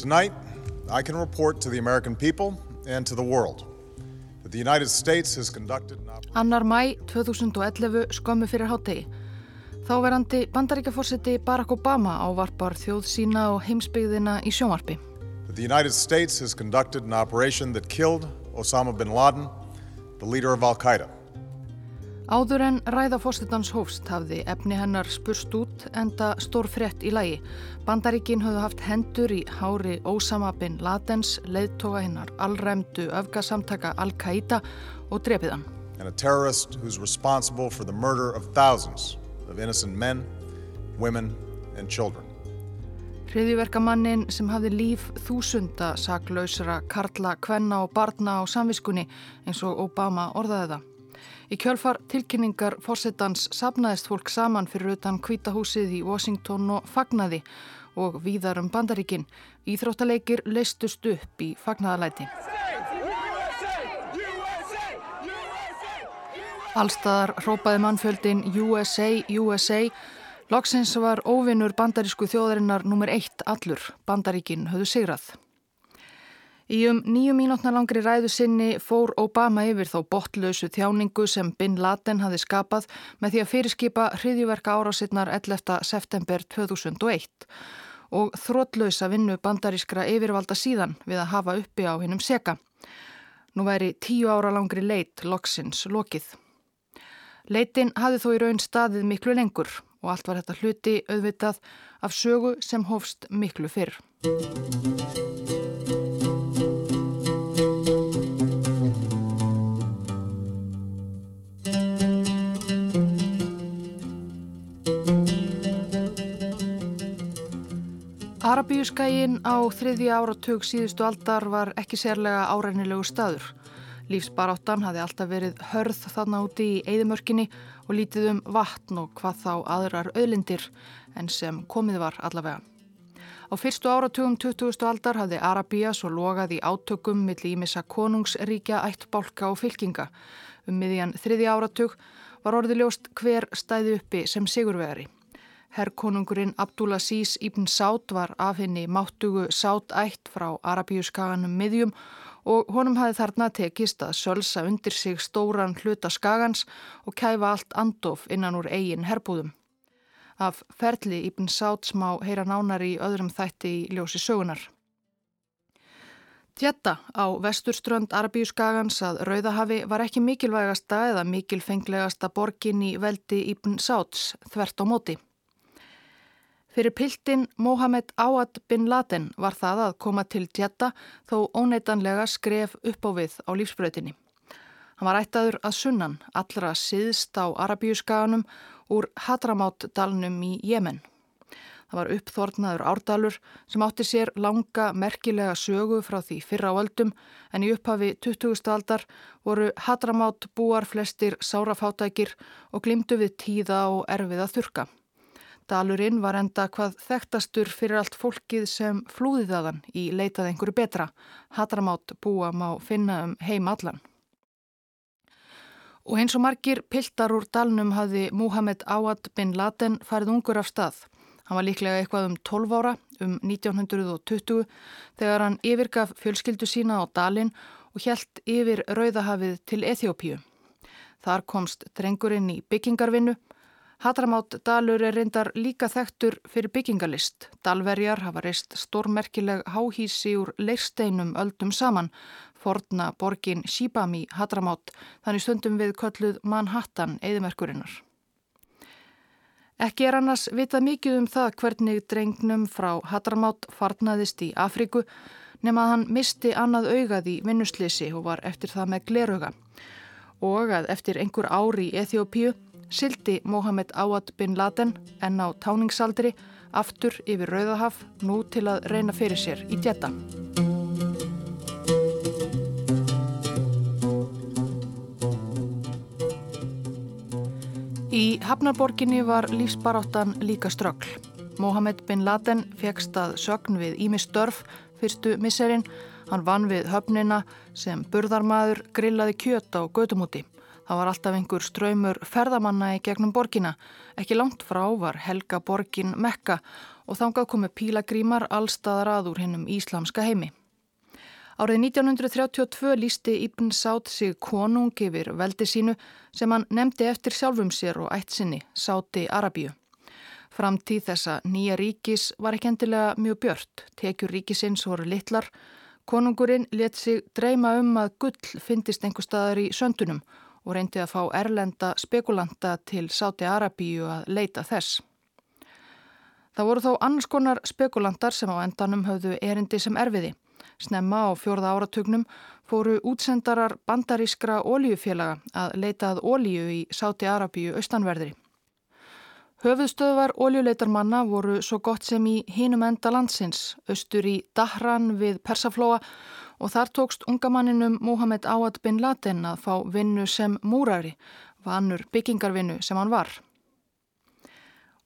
Tonight, I can report to the American people and to the world that the United States has conducted an operation. Annar mæ 2011 skömmu fyrir hátegi. Þáverandi bandaríkjaforsiti Barack Obama ávarpar þjóð sína og heimsbyggðina í sjónvarpi. That the United States has conducted an operation that killed Osama bin Laden, the leader of Al-Qaeda. Áður en ræða fórstitans hófst hafði efni hennar spurst út enda stór frett í lagi. Bandaríkin höfðu haft hendur í hári Osama bin Ladens, leiðtoga hennar allræmdu öfgasamtaka Al-Qaida og drefið hann. And a terrorist who's responsible for the murder of thousands of innocent men, women and children. Hriðiverkamannin sem hafði líf þúsunda saklausra karla, kvenna og barna á samviskunni eins og Obama orðaði það. Í kjölfar tilkynningar fórsetans sapnaðist fólk saman fyrir utan kvítahúsið í Washington og fagnaði og víðar um bandaríkin. Íþróttaleikir leistust upp í fagnaðalæti. Allstaðar hrópaði mannfjöldin USA, USA. Loksins var óvinnur bandarísku þjóðarinnar nummer eitt allur. Bandaríkin höfðu sigrað. Í um nýju mínútna langri ræðu sinni fór Obama yfir þó botlausu þjáningu sem Bin Laden hafi skapað með því að fyrirskipa hriðjuverka árásinnar 11. september 2001 og þrótlausa vinnu bandarískra yfirvalda síðan við að hafa uppi á hinnum seka. Nú væri tíu ára langri leit loksins lokið. Leitin hafði þó í raun staðið miklu lengur og allt var þetta hluti auðvitað af sögu sem hófst miklu fyrr. Arabíuskægin á þriðja áratug síðustu aldar var ekki sérlega árænilegu staður. Lífsbaráttan hafi alltaf verið hörð þarna úti í eigðumörkinni og lítið um vatn og hvað þá aðrar auðlindir en sem komið var allavega. Á fyrstu áratugum 20. aldar hafði Arabíja svo logað í átökum millir ímissa konungsríkja, ættbálka og fylkinga. Um miðjan þriðja áratug var orðiljóst hver stæði uppi sem sigurvegari. Herrkonungurinn Abdulaziz ibn Saud var af henni máttugu Saud ætt frá Arabíuskaganum miðjum og honum hafi þarna tekist að sölsa undir sig stóran hluta skagans og kæfa allt andof innan úr eigin herbúðum. Af ferli ibn Saud smá heyra nánari í öðrum þætti í ljósi sögunar. Tjetta á vesturströnd Arabíuskagans að Rauðahafi var ekki mikilvægasta eða mikilfenglegasta borgin í veldi ibn Sauds þvert á móti. Fyrir piltin Mohamed Awad bin Laden var það að koma til Djetta þó óneitanlega skref upp á við á lífsbröðinni. Hann var ættaður að sunnan allra síðst á Arabíuskaganum úr Hadramát-dalnum í Jemen. Það var uppþornaður árdalur sem átti sér langa merkilega sögu frá því fyrra á öldum en í upphafi 20. aldar voru Hadramát búar flestir sárafátækir og glimtu við tíða og erfiða þurka. Dalurinn var enda hvað þekktastur fyrir allt fólkið sem flúðið aðan í leitað einhverju betra. Hatramátt búa má finna um heim allan. Og eins og margir piltar úr dalnum hafði Muhammed Awad bin Laden farið ungur af stað. Hann var líklega eitthvað um 12 ára, um 1920, þegar hann yfirgaf fjölskyldu sína á dalin og hjælt yfir Rauðahafið til Eþjópíu. Þar komst drengurinn í byggingarvinnu Hatramát Dalur er reyndar líka þekktur fyrir byggingalist. Dalverjar hafa reist stórmerkileg háhísi úr leirsteinum öldum saman. Forna borgin Shibami Hatramát, þannig stundum við kölluð Manhattan eðimerkurinnar. Ekki er annars vitað mikið um það hvernig drengnum frá Hatramát farnaðist í Afriku nema að hann misti annað augað í vinnuslisi og var eftir það með glerauga. Og að eftir einhver ári í Eþjópíu sildi Mohamed Awad bin Laden en á táningsaldri aftur yfir Rauðahaf nú til að reyna fyrir sér í djetta. Í Hafnarborginni var lífsbaráttan líka ströggl. Mohamed bin Laden fegst að sögn við Ími Störf fyrstu misserinn. Hann vann við höfnina sem burðarmaður grillaði kjöt á gödumúti. Það var alltaf einhver ströymur ferðamanna í gegnum borgina. Ekki langt frá var helga borgin Mekka og þangað komu pílagrímar allstaðar að úr hennum íslamska heimi. Árið 1932 lísti Ibn Sátt sig konung yfir veldi sínu sem hann nefndi eftir sjálfum sér og ætt sinni, Sátti Arabíu. Framtíð þessa nýja ríkis var ekki endilega mjög björt, tekjur ríkisins voru litlar. Konungurinn let sig dreyma um að gull fyndist einhver staðar í söndunum og reyndi að fá erlenda spekulanta til Sátti Arabíu að leita þess. Það voru þó annars konar spekulantar sem á endanum höfðu erindi sem erfiði. Snemma á fjórða áratugnum fóru útsendarar bandarískra ólíufélaga að leitað ólíu í Sáti Arabíu austanverðri. Höfuðstöðvar óljuleitarmanna voru svo gott sem í hinum enda landsins, austur í Dahran við Persaflóa og þar tókst ungamanninum Mohamed Awad bin Laden að fá vinnu sem múrari, vanur byggingarvinnu sem hann var.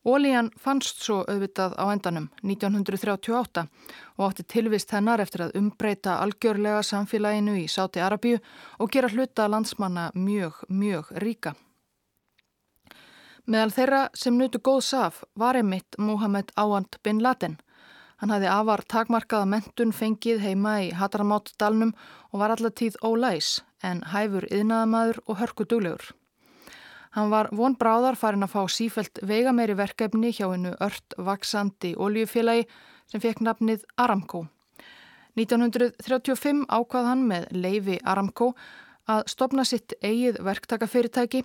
Ólíjan fannst svo auðvitað á endanum 1938 og átti tilvist hennar eftir að umbreyta algjörlega samfélaginu í Sáti Arabíu og gera hluta landsmanna mjög, mjög ríka. Meðal þeirra sem nutu góð saf var einmitt Mohamed Awad bin Laden. Hann hafði afar takmarkaða mentun fengið heima í Hattaramátdalnum og var allatíð ólæs en hæfur yðnaðamaður og hörku duglegur. Hann var von bráðar farin að fá sífelt veigameiri verkefni hjá hennu ört vaksandi oljufélagi sem fekk nafnið Aramco. 1935 ákvað hann með leifi Aramco að stopna sitt eigið verktakafyrirtæki.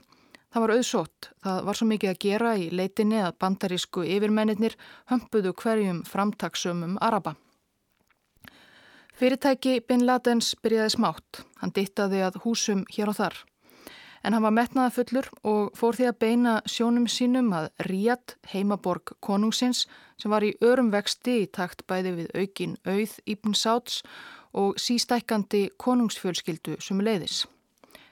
Það var auðsótt. Það var svo mikið að gera í leitinni að bandarísku yfirmennir hömpuðu hverjum framtaksumum Araba. Fyrirtæki Bin Ladens byrjaði smátt. Hann dittaði að húsum hér og þar en hann var metnaða fullur og fór því að beina sjónum sínum að Ríat, heimaborg konungsins, sem var í örum vexti í takt bæði við aukin auð Íbn Sáts og sístækandi konungsfjölskyldu sem leiðis.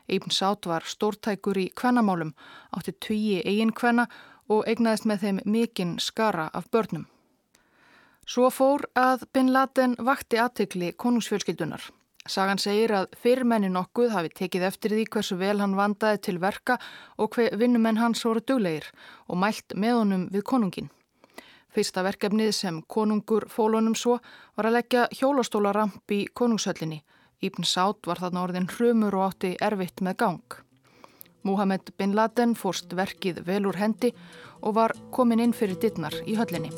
Íbn Sát var stórtækur í kvennamálum, átti tugi eigin kvenna og eignaðist með þeim mikinn skara af börnum. Svo fór að Bin Laden vakti aðtökli konungsfjölskyldunar. Sagan segir að fyrrmenni nokkuð hafi tekið eftir því hversu vel hann vandaði til verka og hver vinnumenn hans voru duglegir og mælt með honum við konungin. Fyrsta verkefnið sem konungur fólunum svo var að leggja hjólastólaramp í konungshöllinni. Íbn Sátt var þarna orðin hrumur og átti erfitt með gang. Mohamed bin Laden fórst verkið vel úr hendi og var komin inn fyrir dittnar í höllinni.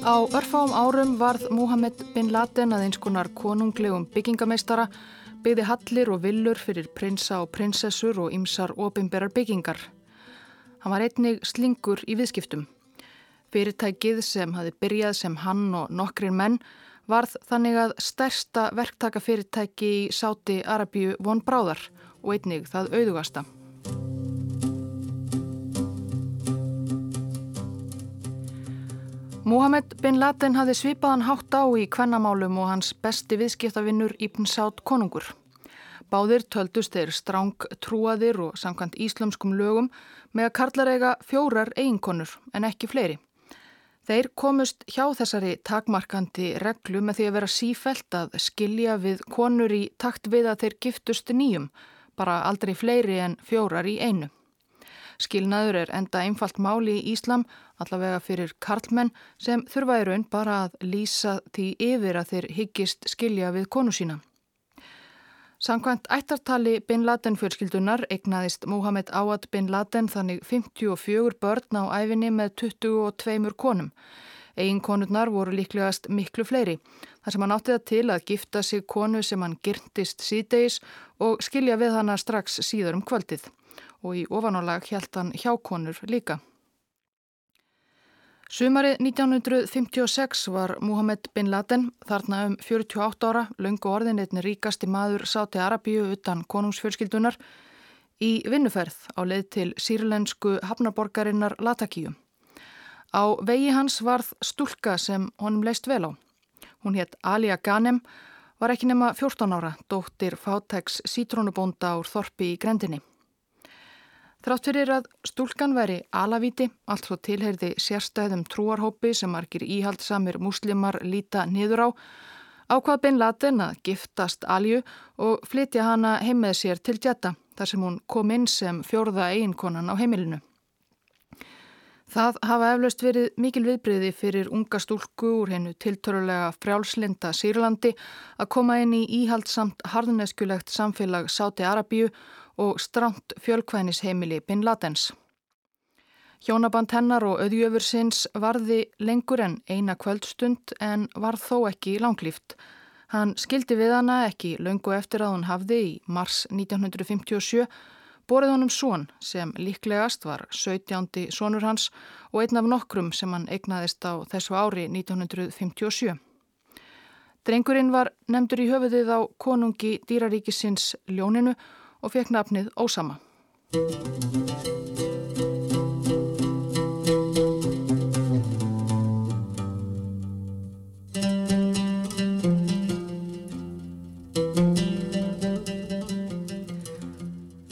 Á örfáum árum varð Mohamed bin Laden að eins konar konunglegum byggingameistara, byggði hallir og villur fyrir prinsa og prinsessur og ymsar ofinberar byggingar. Hann var einnig slingur í viðskiptum. Fyrirtækið sem hafi byrjað sem hann og nokkrin menn varð þannig að stærsta verktakafyrirtæki í Sáti Arabíu von Bráðar og einnig það auðugasta. Mohamed bin Laden hafði svipaðan hátt á í kvennamálum og hans besti viðskiptavinnur Ibn Sátt konungur. Báðir töldust þeir stráng trúaðir og samkvæmt íslömskum lögum með að karlareiga fjórar eiginkonur en ekki fleiri. Þeir komust hjá þessari takmarkandi reglu með því að vera sífælt að skilja við konur í takt við að þeir giftust nýjum, bara aldrei fleiri en fjórar í einu. Skilnaður er enda einfalt máli í Íslam, allavega fyrir karlmenn sem þurfa í raun bara að lýsa því yfir að þeir hyggist skilja við konu sína. Samkvæmt ættartali Bin Laden fjölskyldunar egnaðist Mohamed Awad Bin Laden þannig 54 börn á æfinni með 22 konum. Egin konurnar voru líklegast miklu fleiri, þar sem hann átti það til að gifta sig konu sem hann gyrntist síðdeis og skilja við hana strax síður um kvöldið og í ofanálag hjælt hann hjákonur líka. Sumarið 1956 var Mohamed bin Laden, þarna um 48 ára, lungu orðin einni ríkasti maður sáti Arabíu utan konungsfjölskyldunar, í vinnuferð á leið til sírlensku hafnaborgarinnar Latakíu. Á vegi hans varð stúlka sem honum leist vel á. Hún hétt Alia Ghanem, var ekki nema 14 ára, dóttir fátæks sítrónubónda úr Þorpi í grendinni. Þrátt fyrir að stúlkan veri alavíti, allt svo tilherði sérstæðum trúarhópi sem margir íhaldsamir muslimar líta niður á, ákvað Bin Laden að giftast Alju og flytja hana heim með sér til Jetta, þar sem hún kom inn sem fjórða eiginkonan á heimilinu. Það hafa eflaust verið mikil viðbriði fyrir unga stúlku úr hennu tiltörulega frjálslinda Sýrlandi að koma inn í íhaldsamt harðuneskjulegt samfélag Sáti Arabíu og stramt fjölkvænisheimili Bin Ladens. Hjónaband hennar og auðjöfur sinns varði lengur en eina kvöldstund en var þó ekki langlýft. Hann skildi við hana ekki löngu eftir að hún hafði í mars 1957 Borið honum són sem líklegast var 17. sonur hans og einn af nokkrum sem hann eignaðist á þessu ári 1957. Drengurinn var nefndur í höfuðið á konungi dýraríkisins Ljóninu og fekk nafnið Ósama.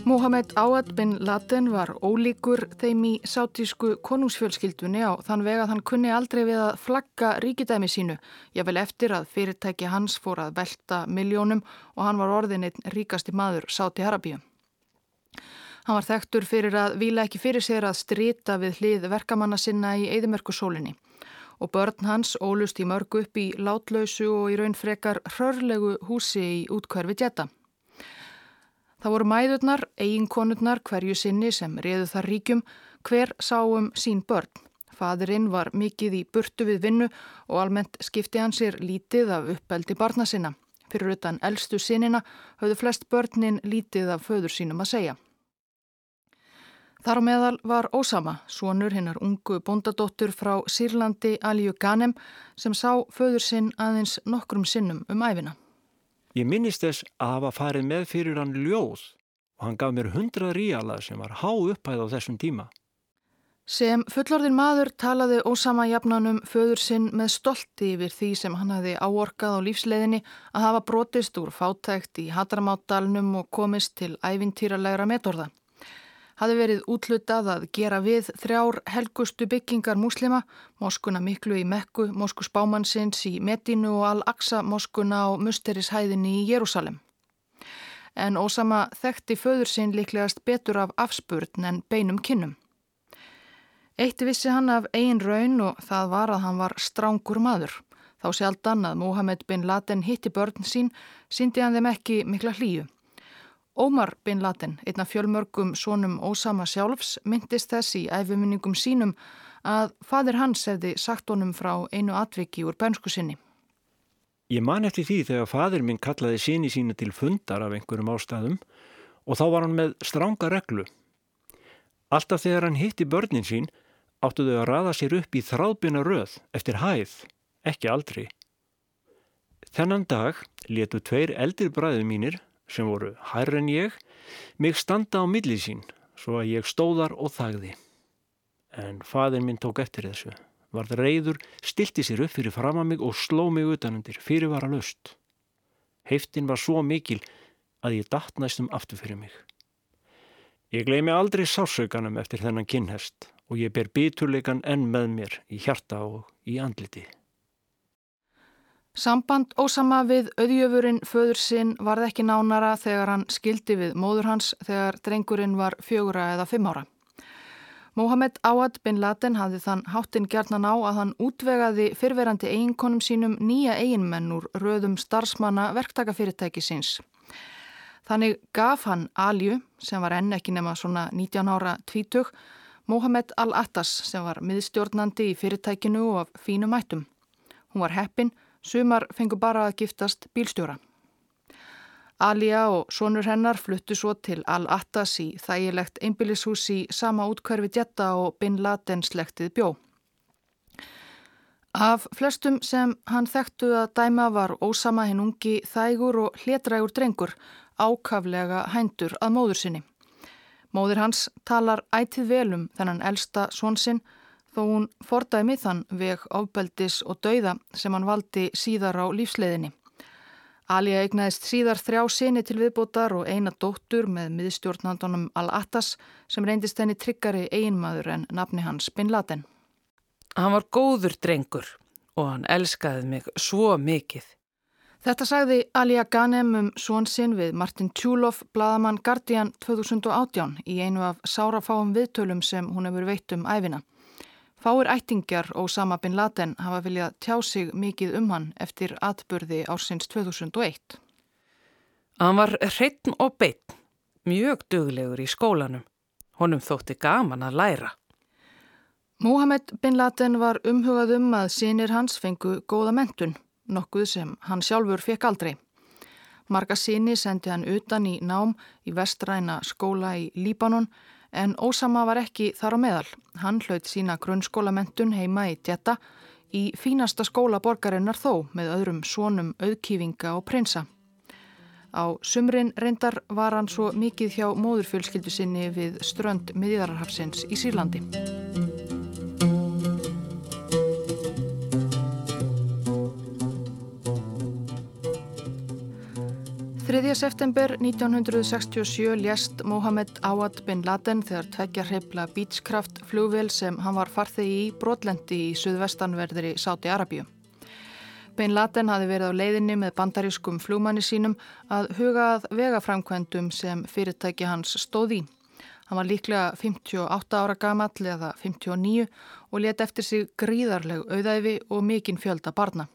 Mohamed Awad bin Laden var ólíkur þeim í sátísku konungsfjölskyldunni á þann veg að hann kunni aldrei við að flagga ríkidæmi sínu, jável eftir að fyrirtæki hans fór að velta miljónum og hann var orðininn ríkasti maður sáti Harabíu. Hann var þekktur fyrir að vila ekki fyrir sér að strita við hlið verkamanna sinna í Eidimörkusólinni og börn hans ólust í mörgu upp í látlausu og í raun frekar hrörlegu húsi í útkverfi djetta. Það voru mæðurnar, eiginkonurnar hverju sinni sem reðu þar ríkjum, hver sáum sín börn. Fadurinn var mikið í burtu við vinnu og almennt skipti hann sér lítið af uppeldi barna sinna. Fyrir utan eldstu sinina höfðu flest börnin lítið af föður sínum að segja. Þar á meðal var Ósama, svonur hinnar ungu bondadóttur frá Sýrlandi Aliu Ganem sem sá föður sinn aðeins nokkrum sinnum um æfina. Ég minnist þess að hafa farið með fyrir hann ljóð og hann gaf mér hundra ríala sem var há upphæð á þessum tíma. Sem fullorðin maður talaði ósama jafnanum föður sinn með stolti yfir því sem hann hafi áorkað á lífsleiðinni að hafa brotist úr fátækt í Hadramáttdalnum og komist til ævintýralegra metorða hafi verið útlutað að gera við þrjár helgustu byggingar múslima, moskuna miklu í Mekku, mosku spámannsins í Medinu og Al-Aqsa moskuna á musterishæðinni í Jérúsalem. En Ósama þekkti föður sinn líklegast betur af afspurn en beinum kinnum. Eitt vissi hann af ein raun og það var að hann var strángur maður. Þá sjaldan að Mohamed bin Laden hitti börn sín, síndi hann þeim ekki mikla hlýju. Ómar bin Laden, einna fjölmörgum sónum Ósama sjálfs, myndist þess í æfuminningum sínum að fadir hans hefði sagt honum frá einu atviki úr bænsku sinni. Ég man eftir því þegar fadir minn kallaði síni sína til fundar af einhverjum ástæðum og þá var hann með stránga reglu. Alltaf þegar hann hitti börnin sín áttu þau að raða sér upp í þráðbyrna röð eftir hæð, ekki aldrei. Þennan dag letu tveir eldir bræðu mínir sem voru hær en ég, mig standa á millið sín svo að ég stóðar og þagði. En faðin minn tók eftir þessu, varð reyður, stilti sér upp fyrir fram að mig og sló mig utanundir, fyrir var að löst. Heiftin var svo mikil að ég datt næstum aftur fyrir mig. Ég gleymi aldrei sásaukanum eftir þennan kinnhest og ég ber biturleikan enn með mér í hjarta og í andliti. Samband ósama við auðjöfurinn föður sinn varð ekki nánara þegar hann skildi við móður hans þegar drengurinn var fjögura eða fimm ára. Mohamed Awad bin Laden hafði þann háttin gerðnan á að hann útvegaði fyrverandi eiginkonum sínum nýja eiginmenn úr röðum starfsmanna verktakafyrirtæki síns. Þannig gaf hann Alju, sem var enn ekki nema svona 19 ára tvítug, Mohamed Al-Attas sem var miðstjórnandi í fyrirtækinu og af fínum mættum. Hún var heppin Sumar fengu bara að giftast bílstjóra. Alja og sonur hennar fluttu svo til Al-Attas í þægilegt einbillishús í sama útkverfi djetta og Bin Laden slektið bjó. Af flestum sem hann þekktu að dæma var ósama hinn ungi þægur og hlétrægur drengur ákaflega hændur að móður sinni. Móður hans talar ætið velum þennan elsta svonsinn þó hún fordæmi þann veg ábeldis og dauða sem hann valdi síðar á lífsleðinni. Alja eignaðist síðar þrjá sinni til viðbótar og eina dóttur með miðstjórnandunum Al-Attas sem reyndist henni tryggari einmaður en nafni hans Bin Laden. Hann var góður drengur og hann elskaði mig svo mikið. Þetta sagði Alja Ganem um svon sinn við Martin Tjúlof, bladamann Guardian 2018 í einu af sárafáum viðtölum sem hún hefur veitt um æfina. Fáir ættingjar Ósama bin Laden hafa viljað tjá sig mikið um hann eftir atbyrði ársins 2001. Hann var hreitn og beitt, mjög duglegur í skólanum. Honum þótti gaman að læra. Mohamed bin Laden var umhugað um að sínir hans fengu góða mentun, nokkuð sem hann sjálfur fekk aldrei. Marga síni sendi hann utan í nám í vestræna skóla í Líbanon En Ósama var ekki þar á meðal. Hann hlaut sína grunnskólamentun heima í Djetta í fínasta skóla borgarinnar þó með öðrum svonum auðkýfinga og prinsa. Á sumrin reyndar var hann svo mikið hjá móðurfjölskyldu sinni við strönd miðjararhafsins í Sýrlandi. 3. september 1967 lést Mohamed Awad bin Laden þegar tveggja hreifla Beechcraft flugvél sem hann var farþegi í brotlendi í suðvestanverðri Sáti Arabíu. Bin Laden hafi verið á leiðinni með bandarískum flugmanni sínum að hugað vegaframkvæmdum sem fyrirtæki hans stóð í. Hann var líklega 58 ára gamall eða 59 og let eftir sig gríðarleg auðæfi og mikinn fjölda barna.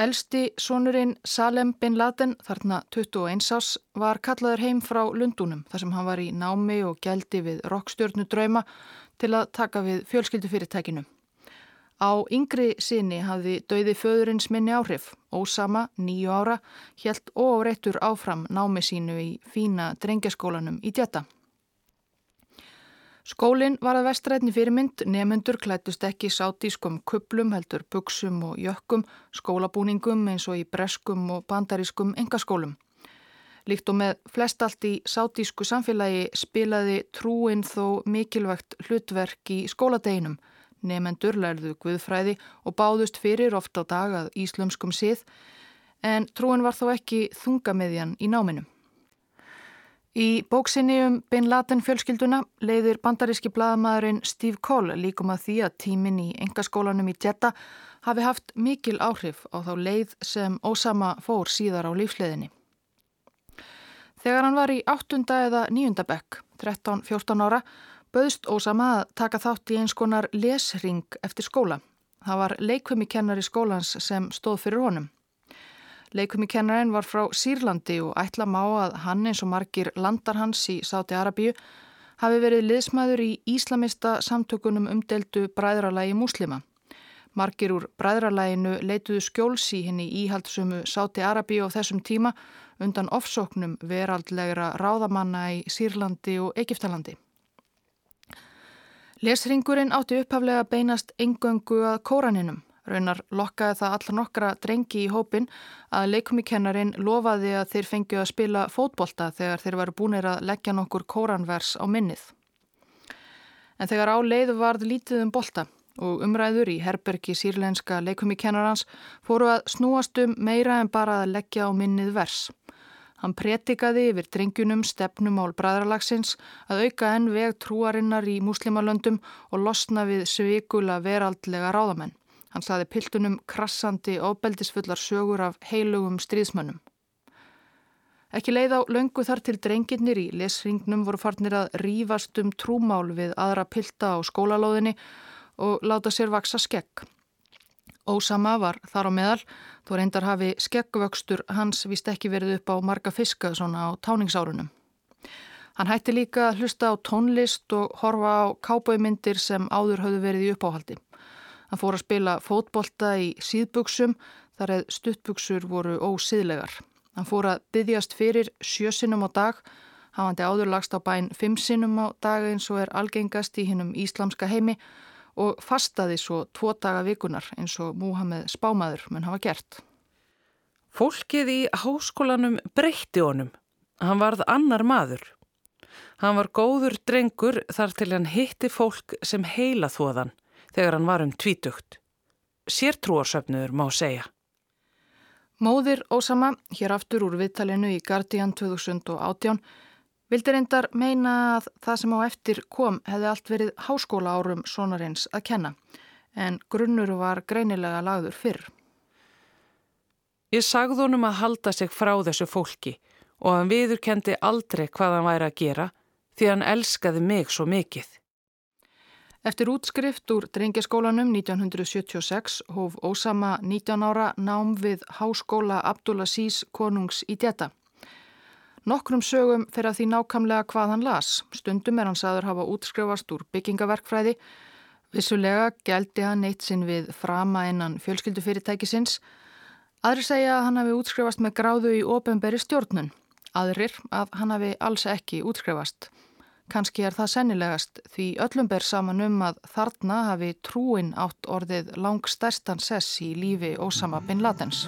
Elsti sonurinn Salem bin Laden, þarna 21 ás, var kallaður heim frá Lundunum þar sem hann var í námi og gældi við rokkstjörnu drauma til að taka við fjölskyldufyrirtækinu. Á yngri sinni hafði döiði föðurins minni áhrif, ósama, nýju ára, helt og réttur áfram námi sínu í fína drengjaskólanum í djetta. Skólinn var að vestrætni fyrirmynd, nefnendur klættust ekki sátískum kuplum heldur buksum og jökkum, skólabúningum eins og í breskum og bandarískum engaskólum. Líkt og með flest allt í sátísku samfélagi spilaði trúin þó mikilvægt hlutverk í skóladeginum. Nefnendur lærðu guðfræði og báðust fyrir oft á dag að íslumskum sið en trúin var þó ekki þungamiðjan í náminum. Í bóksinni um Bin Laden fjölskylduna leiðir bandaríski bladamæðurinn Steve Cole líkum að því að tímin í engaskólanum í Jeddah hafi haft mikil áhrif á þá leið sem Ósama fór síðar á lífsleiðinni. Þegar hann var í áttunda eða níunda bekk, 13-14 ára, bauðst Ósama að taka þátt í eins konar lesring eftir skóla. Það var leikvömmikennar í skólans sem stóð fyrir honum. Leikumikennarinn var frá Sýrlandi og ætla má að hann eins og margir landar hans í Sáti Arabíu hafi verið liðsmaður í Íslamista samtökunum umdeldu bræðralagi muslima. Margir úr bræðralæginu leituðu skjóls í henni íhaldsumu Sáti Arabíu á þessum tíma undan ofsóknum veraldlegra ráðamanna í Sýrlandi og Egiptalandi. Lesringurinn átti upphaflega beinast engöngu að kóraninum Raunar lokkaði það allar nokkra drengi í hópin að leikumikennarin lofaði að þeir fengju að spila fótbolta þegar þeir varu búinir að leggja nokkur kóranvers á minnið. En þegar á leiðu varð lítið um bolta og umræður í herbergi sírlenska leikumikennarans fóru að snúast um meira en bara að leggja á minnið vers. Hann pretikaði yfir drengjunum stefnumál bræðralagsins að auka enn veg trúarinnar í múslimalöndum og losna við svikula veraldlega ráðamenn. Hann saði piltunum krassandi óbeldisfullar sögur af heilugum stríðsmönnum. Ekki leið á löngu þar til drengirnir í lesringnum voru farnir að rýfast um trúmál við aðra pilta á skólalóðinni og láta sér vaksa skegg. Ósama var þar á meðal, þó reyndar hafi skeggvöxtur hans vist ekki verið upp á marga fiska svona á táningsárunum. Hann hætti líka að hlusta á tónlist og horfa á kábauðmyndir sem áður hafðu verið í uppáhaldi. Hann fór að spila fótbolta í síðbuksum þar eða stuttbuksur voru ósýðlegar. Hann fór að byggjast fyrir sjösinnum á dag, hafandi áðurlagst á bæn fimmsinnum á dag eins og er algengast í hinnum íslamska heimi og fastaði svo tvo daga vikunar eins og Múhameð spámaður mun hafa gert. Fólkið í háskólanum breytti honum. Hann varð annar maður. Hann var góður drengur þar til hann hitti fólk sem heila þóðan þegar hann var um tvítugt. Sértrúarsöfnuður má segja. Móðir Ósama, hér aftur úr viðtalinu í Guardian 2018, vildi reyndar meina að það sem á eftir kom hefði allt verið háskóla árum sonarins að kenna, en grunnur var greinilega lagður fyrr. Ég sagði honum að halda sig frá þessu fólki og hann viðurkendi aldrei hvað hann væri að gera því hann elskaði mig svo mikið. Eftir útskrift úr drengjaskólanum 1976 hóf Ósama 19 ára nám við Háskóla Abdulaziz konungs í Djeta. Nokkrum sögum fyrir að því nákamlega hvað hann las. Stundum er hann saður hafa útskrifast úr byggingaverkfræði. Vissulega geldi hann eitt sinn við frama innan fjölskyldufyrirtækisins. Aðri segja að hann hafi útskrifast með gráðu í ofenberi stjórnun. Aðrir að hann hafi alls ekki útskrifast. Kanski er það sennilegast því öllum ber saman um að þarna hafi trúin átt orðið langstærstan sess í lífi Ósama bin Ladens.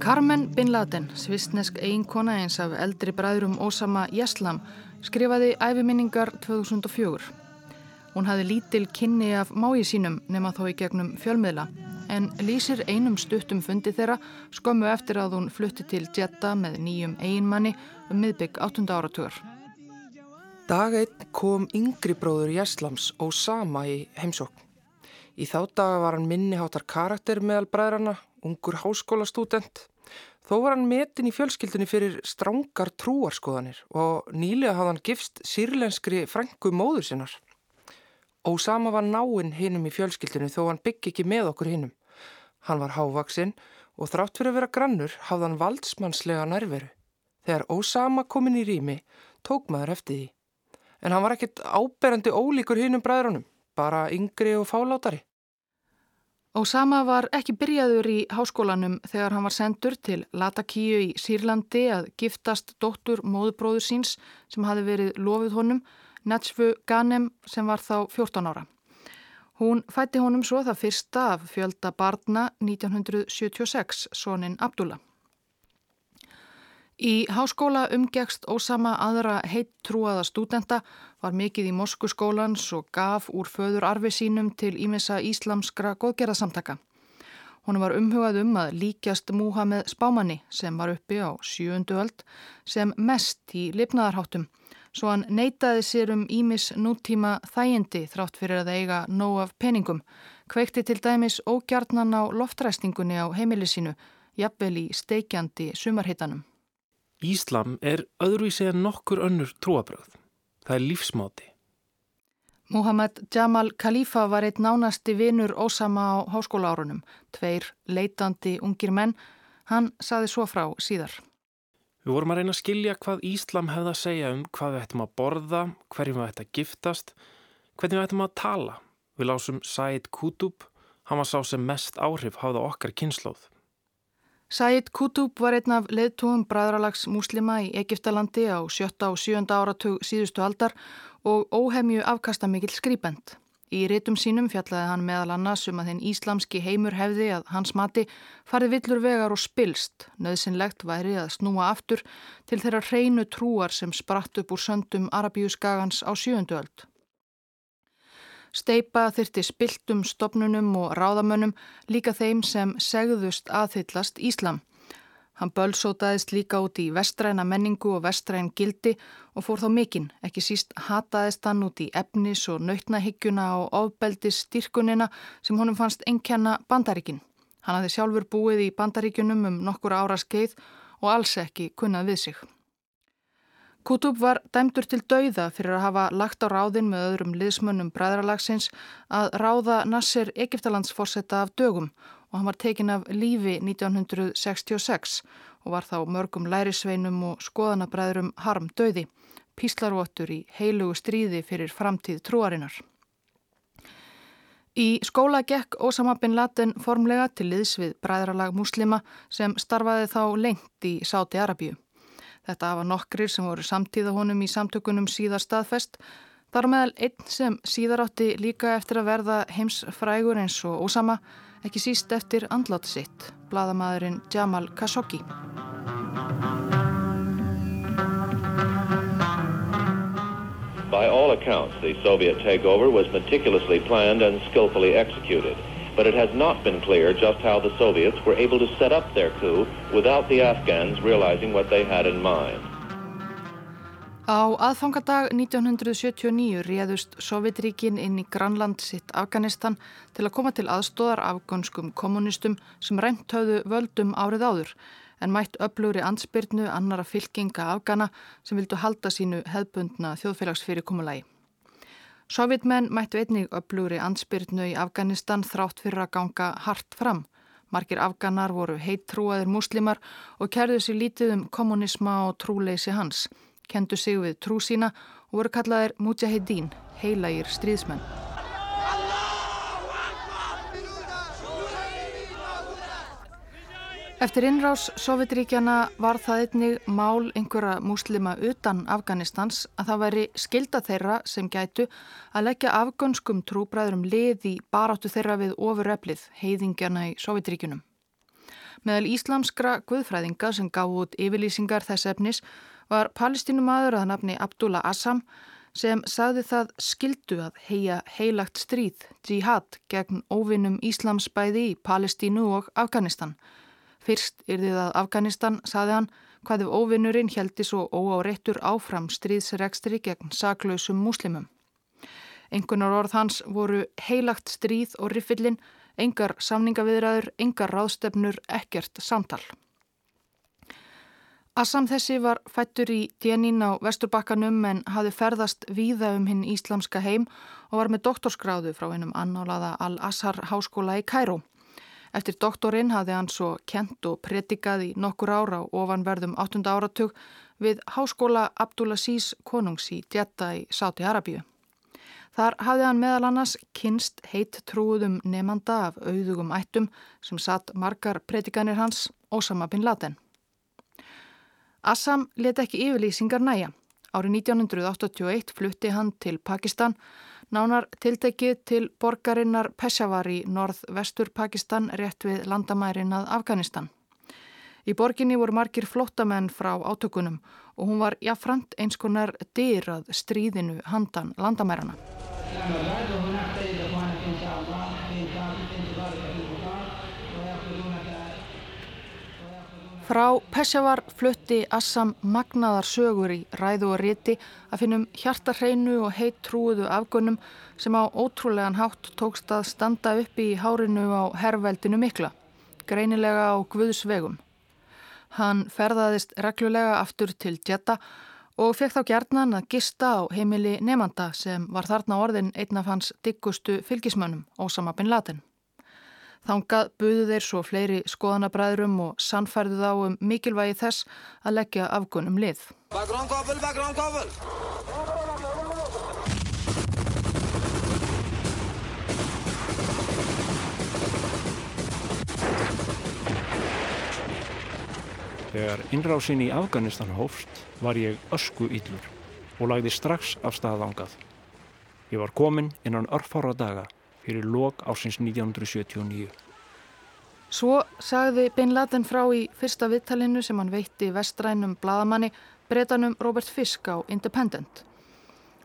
Carmen bin Laden, svistnesk eiginkona eins af eldri bræðrum Ósama Jeslam, skrifaði æfiminningar 2004. Hún hafi lítil kynni af mái sínum nema þó í gegnum fjölmiðla en lýsir einum stuttum fundi þeirra skömmu eftir að hún flutti til Jeddah með nýjum eiginmanni um miðbygg 8. áratugur. Dag einn kom yngri bróður Jæslams og sama í heimsókn. Í þá daga var hann minniháttar karakter meðal bræðrana, ungur háskólastúdent. Þó var hann metin í fjölskyldunni fyrir strángar trúarskoðanir og nýlega hafði hann gifst sírlenskri frængu móður sinnar. Ósama var náinn hinnum í fjölskyldinu þó hann byggi ekki með okkur hinnum. Hann var hávaksinn og þrátt fyrir að vera grannur hafði hann valdsmannslega nærveru. Þegar Ósama kom inn í rými tók maður eftir því. En hann var ekkert áberandi ólíkur hinnum bræðrunum, bara yngri og fálátari. Ósama var ekki byrjaður í háskólanum þegar hann var sendur til Latakíu í Sýrlandi að giftast dóttur móðubróður síns sem hafi verið lofið honum Natsfu Ganem sem var þá 14 ára. Hún fætti honum svo það fyrsta af fjölda barna 1976, sonin Abdullah. Í háskóla umgegst ósama aðra heitt trúaða stúdenta var mikið í Mosku skólans og gaf úr föður arfi sínum til ímessa íslamskra góðgerðarsamtaka. Hún var umhugað um að líkjast Múhameð Spámanni sem var uppi á sjöundu öld sem mest í lifnaðarháttum svo hann neytaði sér um Ímis nútíma þægindi þrátt fyrir að eiga nóg af peningum, kveikti til dæmis ógjarnan á loftræstingunni á heimilisínu, jafnvel í steikjandi sumarhittanum. Íslam er öðruvísi en nokkur önnur trúabröð. Það er lífsmáti. Muhammad Jamal Khalifa var eitt nánasti vinur Ósama á háskóla árunum, tveir leitandi ungir menn. Hann saði svo frá síðar. Við vorum að reyna að skilja hvað Íslam hefði að segja um hvað við ættum að borða, hverjum við ættum að giftast, hvernig við ættum að tala. Við lásum Said Qutub, hann var sá sem mest áhrif hafða okkar kynnslóð. Said Qutub var einn af leðtúum bræðralags múslima í Egiptalandi á sjötta og sjönda áratug síðustu aldar og óhemju afkastamikil skrýpend. Í rétum sínum fjallaði hann meðal annars um að þinn íslamski heimur hefði að hans mati farið villur vegar og spilst. Nauðsynlegt væri að snúa aftur til þeirra hreinu trúar sem spratt upp úr söndum Arabíuskagans á sjöunduöld. Steipa þyrti spiltum stopnunum og ráðamönnum líka þeim sem segðust aðhyllast Íslam. Hann bölsótaðist líka út í vestræna menningu og vestræn gildi og fór þá mikinn, ekki síst hataðist hann út í efnis og nautnahyggjuna og ofbeldis styrkunina sem honum fannst enkenna bandaríkin. Hann hafði sjálfur búið í bandaríkunum um nokkur ára skeið og alls ekki kunnað við sig. Kutub var dæmdur til dauða fyrir að hafa lagt á ráðin með öðrum liðsmönnum bræðralagsins að ráða Nasser Egiptalandsforsetta af dögum og hann var tekin af lífi 1966 og var þá mörgum lærisveinum og skoðanabræðurum harm döði, píslarvottur í heilugu stríði fyrir framtíð trúarinnar. Í skóla gekk Osama bin Laden formlega til liðs við bræðralag muslima sem starfaði þá lengt í Sáti Arabíu. Þetta var nokkrir sem voru samtíða honum í samtökunum síðar staðfest, þar meðal einn sem síðar átti líka eftir að verða heims frægur eins og Osama ekki síst eftir andlátt sitt, bladamæðurinn Jamal Khashoggi. By all accounts, the Soviet takeover was meticulously planned and skillfully executed. But it has not been clear just how the Soviets were able to set up their coup without the Afghans realizing what they had in mind. Á aðfangadag 1979 réðust Sovjetríkin inn í Granland sitt Afganistan til að koma til aðstóðar afgönskum kommunistum sem reynt höfðu völdum árið áður en mætt öflugri ansbyrnu annara fylkinga Afgana sem vildu halda sínu hefbundna þjóðfélagsfyrirkomulagi. Sovjetmenn mættu einnig öflugri ansbyrnu í Afganistan þrátt fyrir að ganga hart fram. Markir Afganar voru heittrúaðir muslimar og kærðu sér lítið um kommunisma og trúleysi hans kendu sig við trú sína og voru kallaðir Mujahedin, heilagir stríðsmenn. Eftir innrás Sovjetríkjana var það einnig mál einhverja múslima utan Afganistans að það væri skilda þeirra sem gætu að leggja afgönskum trúbræðurum lið í baráttu þeirra við ofurreflið, heiðingjana í Sovjetríkunum. Meðal íslamskra guðfræðinga sem gaf út yfirlýsingar þess efnis var palestínumadur að nafni Abdullah Assam sem sagði það skildu að heia heilagt stríð, jihad, gegn óvinnum Íslams bæði í Palestínu og Afganistan. Fyrst yrði það Afganistan, saði hann, hvað ef óvinnurinn heldi svo óáreittur áfram stríðsregstri gegn saklausum múslimum. Engunar orð hans voru heilagt stríð og riffillin, engar samningaviðræður, engar ráðstefnur, ekkert samtal. Assam þessi var fættur í Djenín á Vesturbakkanum en hafði ferðast víða um hinn íslamska heim og var með doktorskráðu frá hennum annálaða Al-Azhar háskóla í Kæró. Eftir doktorinn hafði hann svo kent og predikað í nokkur ára og ofanverðum 8. áratug við háskóla Abdulaziz konungs í Djetta í Sáti Arabíu. Þar hafði hann meðal annars kynst heitt trúðum nefnanda af auðugum ættum sem satt margar predikanir hans Osama bin Laden. Assam let ekki yfirlýsingar næja. Árið 1981 flutti hann til Pakistan, nánar tiltekið til borgarinnar Peshawar í norð-vestur Pakistan rétt við landamærin að Afganistan. Í borginni voru margir flottamenn frá átökunum og hún var jáfnframt eins konar dyrað stríðinu handan landamærana. Frá Peshawar flutti Assam magnaðar sögur í ræðu og riti að finnum hjartarhreinu og heitt trúuðu afgönnum sem á ótrúlegan hátt tókst að standa upp í hárinu á herrveldinu mikla, greinilega á Guðsvegum. Hann ferðaðist reglulega aftur til Djetta og fekk þá gerðnan að gista á heimili nefnda sem var þarna orðin einn af hans diggustu fylgismönnum, Ósama bin Laden. Þangað buðu þeir svo fleiri skoðanabræðurum og sannfærðu þá um mikilvægi þess að leggja afgunum lið. Þegar innrásin í Afganistan hófst var ég ösku yllur og lagði strax af staðangað. Ég var komin innan örfára daga fyrir lok ásins 1979. Svo sagði Bin Laden frá í fyrsta viðtalinu sem hann veitti vestrænum bladamanni breytanum Robert Fisk á Independent.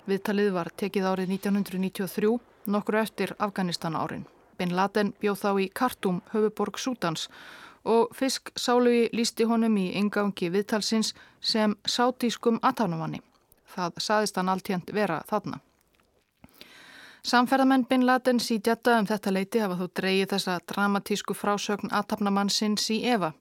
Viðtalið var tekið árið 1993, nokkru eftir Afganistan árin. Bin Laden bjóð þá í Khartoum, höfuborg Sútans og Fisk sálugi lísti honum í yngangi viðtalsins sem sátískum aðtánumanni. Það saðist hann alltjönd vera þarna. Samferðamenn Bin Ladens í djetta um þetta leiti hafa þó dreyið þessa dramatísku frásögn aðtapnamann sinns í Eva.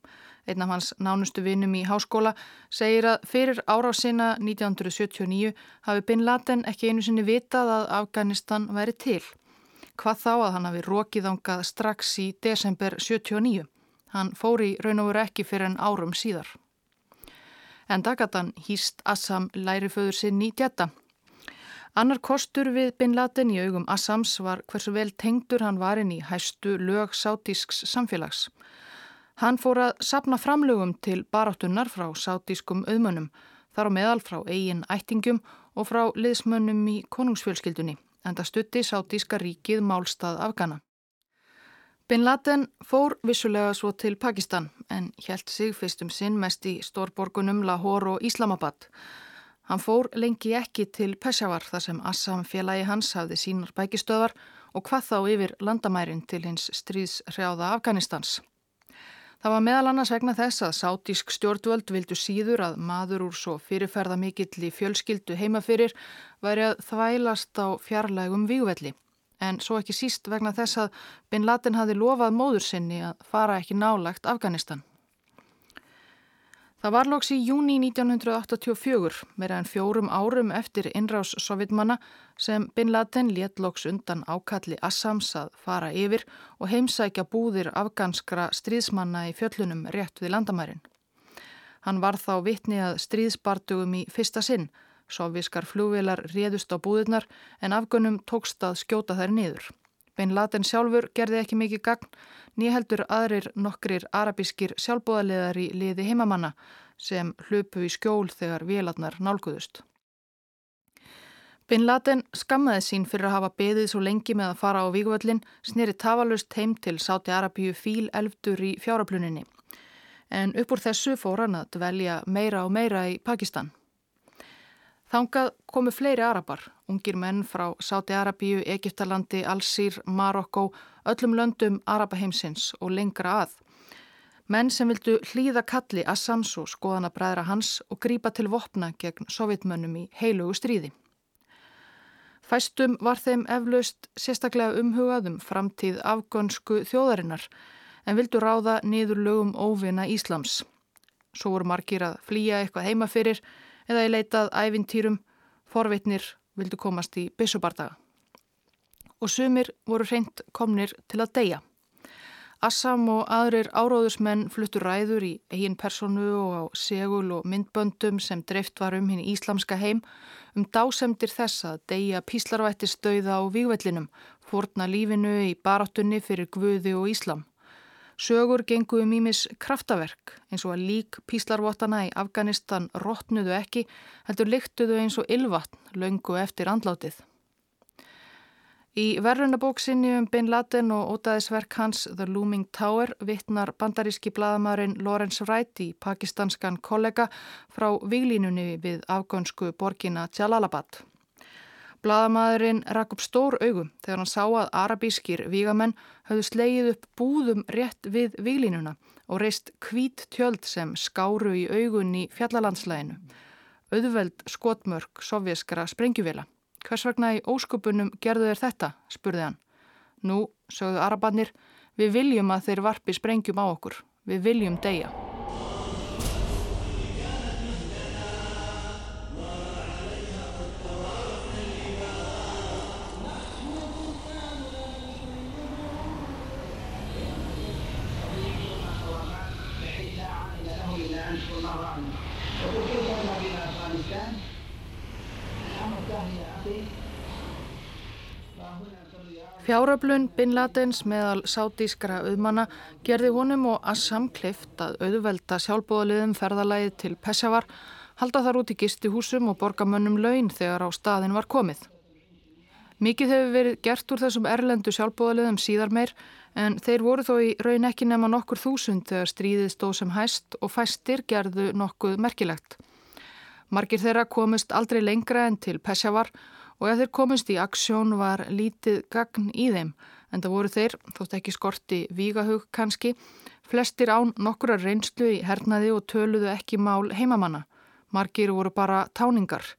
Einn af hans nánustu vinnum í háskóla segir að fyrir árásina 1979 hafi Bin Laden ekki einu sinni vitað að Afganistan væri til. Hvað þá að hann hafi rókið ángað strax í desember 79. Hann fór í raun og veru ekki fyrir en árum síðar. En Dagatan hýst Assam læriföður sinn í djetta. Annar kostur við Bin Laden í augum Assams var hversu vel tengdur hann var inn í hæstu lög sátísks samfélags. Hann fór að sapna framlögum til baráttunnar frá sátískum auðmönnum, þar á meðal frá eigin ættingum og frá liðsmönnum í konungsfjölskyldunni, en það stutti sátíska ríkið málstað Afgana. Bin Laden fór vissulega svo til Pakistan en hjælt sig fyrstum sinn mest í stórborgunum Lahore og Islamabad. Hann fór lengi ekki til Peshawar þar sem Assam félagi hans hafði sínar bækistöðar og hvað þá yfir landamærin til hins stríðshrjáða Afganistans. Það var meðal annars vegna þess að sátísk stjórnvöld vildu síður að maður úr svo fyrirferða mikill í fjölskyldu heimafyrir væri að þvælast á fjarlægum vígvelli. En svo ekki síst vegna þess að Bin Laden hafi lofað móður sinni að fara ekki nálagt Afganistan. Það var loks í júni 1984, meira en fjórum árum eftir innrás sovjetmanna sem Bin Laden létt loks undan ákalli Assams að fara yfir og heimsækja búðir afganskra stríðsmanna í fjöllunum rétt við landamærin. Hann var þá vitni að stríðsbartugum í fyrsta sinn, sovjískar flúvilar réðust á búðirnar en afgönum tókst að skjóta þær niður. Bin Laden sjálfur gerði ekki mikið gagn, nýheldur aðrir nokkrir arabískir sjálfbóðaliðar í liði heimamanna sem hlupu í skjól þegar vélarnar nálguðust. Bin Laden skammaði sín fyrir að hafa beðið svo lengi með að fara á vígvöllin, snýri tafalust heim til Sáti Arabíu fíl elftur í fjárapluninni. En upp úr þessu fór hann að dvelja meira og meira í Pakistan. Þangað komu fleiri arabar, ungir menn frá Sáti Arabíu, Egiptalandi, Alsýr, Marokko, öllum löndum Arabaheimsins og lengra að. Menn sem vildu hlýða kalli Assams og skoðana bræðra hans og grípa til vopna gegn sovjetmönnum í heilugu stríði. Fæstum var þeim eflaust sérstaklega umhugaðum framtíð afgönsku þjóðarinnar en vildu ráða niður lögum óvina Íslams. Svo voru margir að flýja eitthvað heima fyrir eða í leitað ævintýrum, forvitnir vildu komast í byssubardaga. Og sumir voru reynd komnir til að deyja. Assam og aðrir áróðusmenn fluttur ræður í eigin personu og á segul og myndböndum sem dreift var um hinn í Íslamska heim um dásemdir þess að deyja píslarvætti stauða á výgvellinum, forna lífinu í baráttunni fyrir Guði og Íslam. Sögur gengu um ímis kraftaverk eins og að lík píslarvottana í Afganistan rótnuðu ekki heldur lyktuðu eins og ylvatn löngu eftir andlátið. Í verðunabóksinni um Bin Laden og ótaðisverk hans The Looming Tower vittnar bandaríski bladamærin Lawrence Wright í pakistanskan kollega frá viglínunni við afgönsku borgina Jalalabad. Bladamæðurinn rak upp stór augum þegar hann sá að arabískir vígamenn höfðu slegið upp búðum rétt við viglínuna og reist kvít tjöld sem skáru í augun í fjallalandslæginu. Auðveld skotmörk sovjaskara sprengjuvila. Hvers vegna í óskupunum gerðu þeir þetta, spurði hann. Nú, sögðu arabarnir, við viljum að þeir varpi sprengjum á okkur. Við viljum deyja. Fjáröflun Bin Ladens meðal sátískra auðmanna gerði honum og Assam klift að auðvelda sjálfbóðaliðum ferðalagi til Peshawar, halda þar út í gistihúsum og borga mönnum laun þegar á staðin var komið. Mikið hefur verið gert úr þessum erlendu sjálfbóðaliðum síðar meir en þeir voru þó í raun ekki nema nokkur þúsund þegar stríðið stóð sem hæst og fæstir gerðu nokkuð merkilegt. Margir þeirra komist aldrei lengra en til Peshawar og ef þeir komist í aksjón var lítið gagn í þeim en það voru þeir, þótt ekki skorti vígahug kannski, flestir án nokkura reynslu í hernaði og töluðu ekki mál heimamanna. Margir voru bara táningar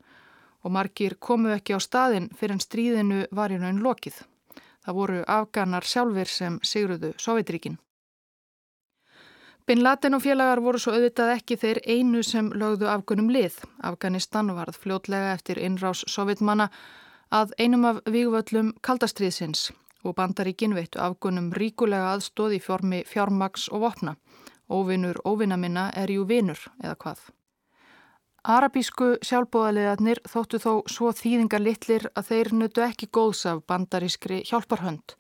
og margir komu ekki á staðin fyrir en stríðinu var í raun lokið. Það voru afganar sjálfur sem sigruðu Sovjetríkin. Bin Laden og félagar voru svo auðvitað ekki þeir einu sem lögðu afgunum lið. Afganistan varð fljótlega eftir innrás sovjetmanna að einum af vígvöllum kaldastriðsins og bandaríkin veittu afgunum ríkulega aðstóð í fjármi fjármaks og vopna. Óvinnur óvinna minna er jú vinnur eða hvað. Arabísku sjálfbóðaliðarnir þóttu þó svo þýðingar litlir að þeir nutu ekki góðs af bandarískri hjálparhönd.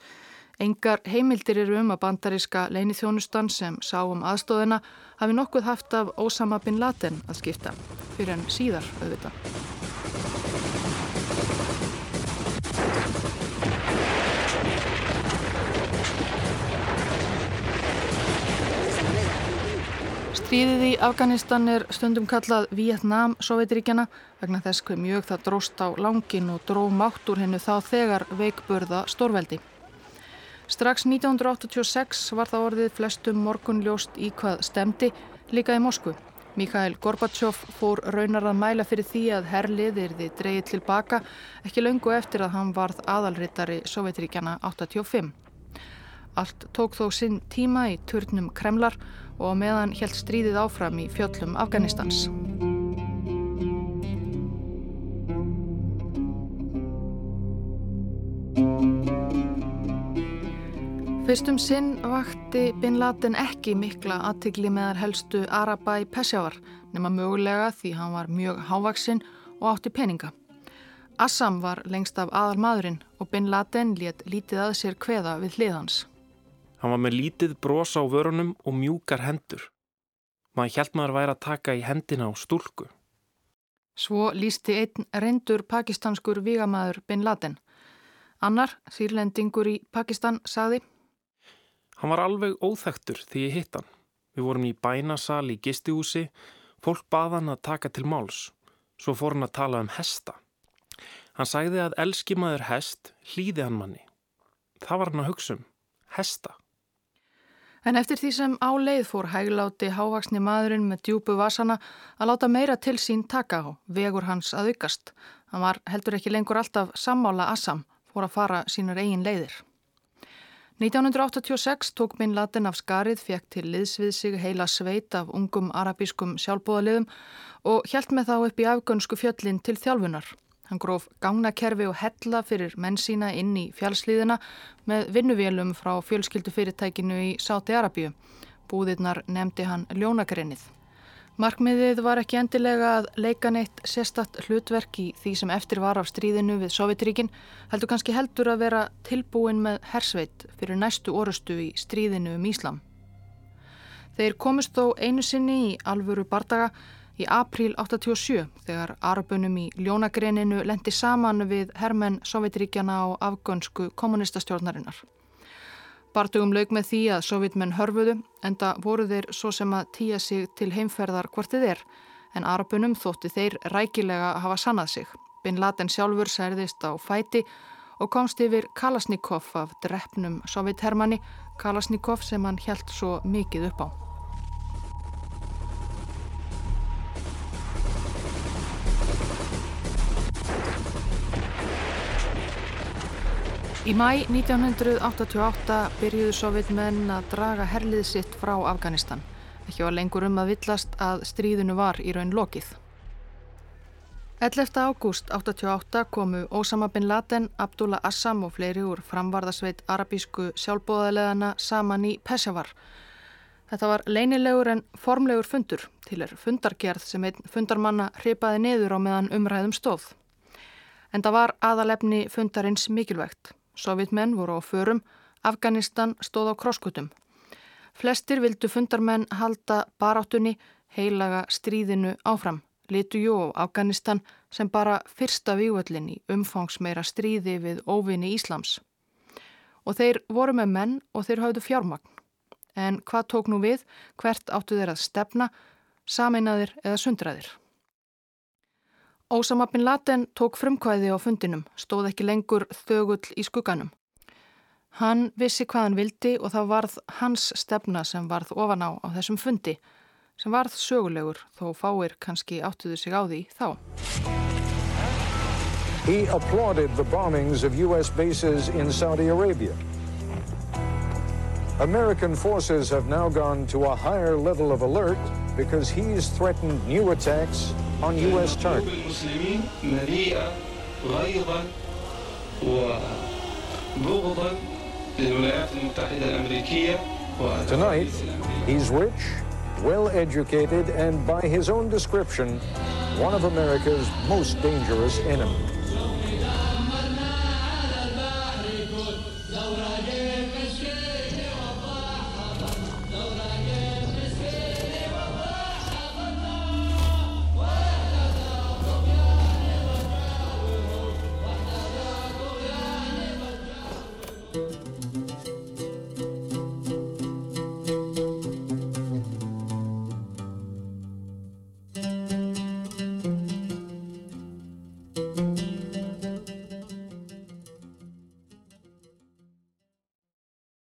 Engar heimildir eru um að bandaríska leinithjónustan sem sá um aðstóðina hafi nokkuð haft af Ósama bin Laden að skipta, fyrir en síðar auðvitað. Stríðið í Afganistan er stundum kallað Vietnám Sovjetiríkjana vegna þess hver mjög það dróst á langin og dró mátt úr hennu þá þegar veikburða stórveldi. Strax 1986 var það orðið flestum morgunljóst í hvað stemdi líka í Moskvu. Mikhail Gorbachev fór raunar að mæla fyrir því að herlið erði dreyið tilbaka ekki laungu eftir að hann varð aðalrittari Sovjetiríkjana 85. Allt tók þó sinn tíma í turnum Kremlar og meðan helt stríðið áfram í fjöllum Afganistans. Fyrstum sinn vakti Bin Laden ekki mikla aðtigli meðar helstu Araba í Peshawar nema mögulega því hann var mjög hávaksinn og átti peninga. Assam var lengst af aðal maðurinn og Bin Laden let lítið að sér kveða við hliðans. Hann var með lítið bros á vörunum og mjúkar hendur. Maður held maður væri að taka í hendina á stúlku. Svo lísti einn reyndur pakistanskur vigamæður Bin Laden. Annar, sírlendingur í Pakistan, sagði Hann var alveg óþektur því ég hitt hann. Við vorum í bænasal í gistihúsi, fólk bað hann að taka til máls. Svo fór hann að tala um hesta. Hann sagði að elskimaður hest hlýði hann manni. Það var hann að hugsa um. Hesta. En eftir því sem á leið fór hægláti hávaksni maðurinn með djúbu vasana að láta meira til sín taka á, vegur hans að aukast. Hann var heldur ekki lengur alltaf sammála Assam, fór að fara sínar eigin leiðir. 1986 tók Bin Laden af skarið, fekk til liðsvið sig heila sveit af ungum arabískum sjálfbóðaliðum og hjælt með þá upp í afgönsku fjöllin til þjálfunar. Hann gróf gangnakerfi og hella fyrir menn sína inn í fjálslíðina með vinnuvélum frá fjölskyldufyrirtækinu í Sáti Arabíu. Búðirnar nefndi hann ljónagrinnið. Markmiðið var ekki endilega að leika neitt sérstatt hlutverk í því sem eftir var af stríðinu við Sovjetríkin, heldur kannski heldur að vera tilbúin með hersveit fyrir næstu orustu í stríðinu um Íslam. Þeir komist þó einu sinni í alvöru bardaga í apríl 87 þegar arbunum í ljónagreininu lendi saman við hermenn Sovjetríkjana á afgönsku kommunistastjórnarinnar. Bartugum laug með því að sovjetmenn hörfuðu enda voru þeir svo sem að týja sig til heimferðar hvortið er en arbunum þótti þeir rækilega að hafa sannað sig. Bin Laden sjálfur særðist á fæti og komst yfir Kalasnikov af drefnum sovjethermanni Kalasnikov sem hann helt svo mikið upp á. Í mæ 1988 byrjuðu sovjetmenn að draga herlið sitt frá Afganistan. Ekki var lengur um að villast að stríðinu var í raun lokið. 11. ágúst 88 komu Osama bin Laden, Abdullah Assam og fleiri úr framvarðasveit arabísku sjálfbóðalegana saman í Peshawar. Þetta var leinilegur en formlegur fundur til er fundargerð sem einn fundarmanna hripaði niður á meðan umræðum stóð. En það var aðalefni fundarins mikilvægt. Sovjetmenn voru á förum, Afganistan stóð á krosskutum. Flestir vildu fundarmenn halda baráttunni heilaga stríðinu áfram. Litu jú á Afganistan sem bara fyrsta vývöldin í umfangsmeira stríði við óvinni Íslams. Og þeir voru með menn og þeir hafðu fjármagn. En hvað tók nú við, hvert áttu þeir að stefna, sameinaðir eða sundraðir? Ósama bin Laden tók frumkvæði á fundinum, stóð ekki lengur þögull í skugganum. Hann vissi hvað hann vildi og það varð hans stefna sem varð ofan á á þessum fundi, sem varð sögulegur þó fáir kannski áttuðu sig á því þá. He applauded the bombings of U.S. bases in Saudi Arabia. American forces have now gone to a higher level of alert because he's threatened new attacks on U.S. Tonight, he's rich, well-educated, and by his own description, one of America's most dangerous enemies.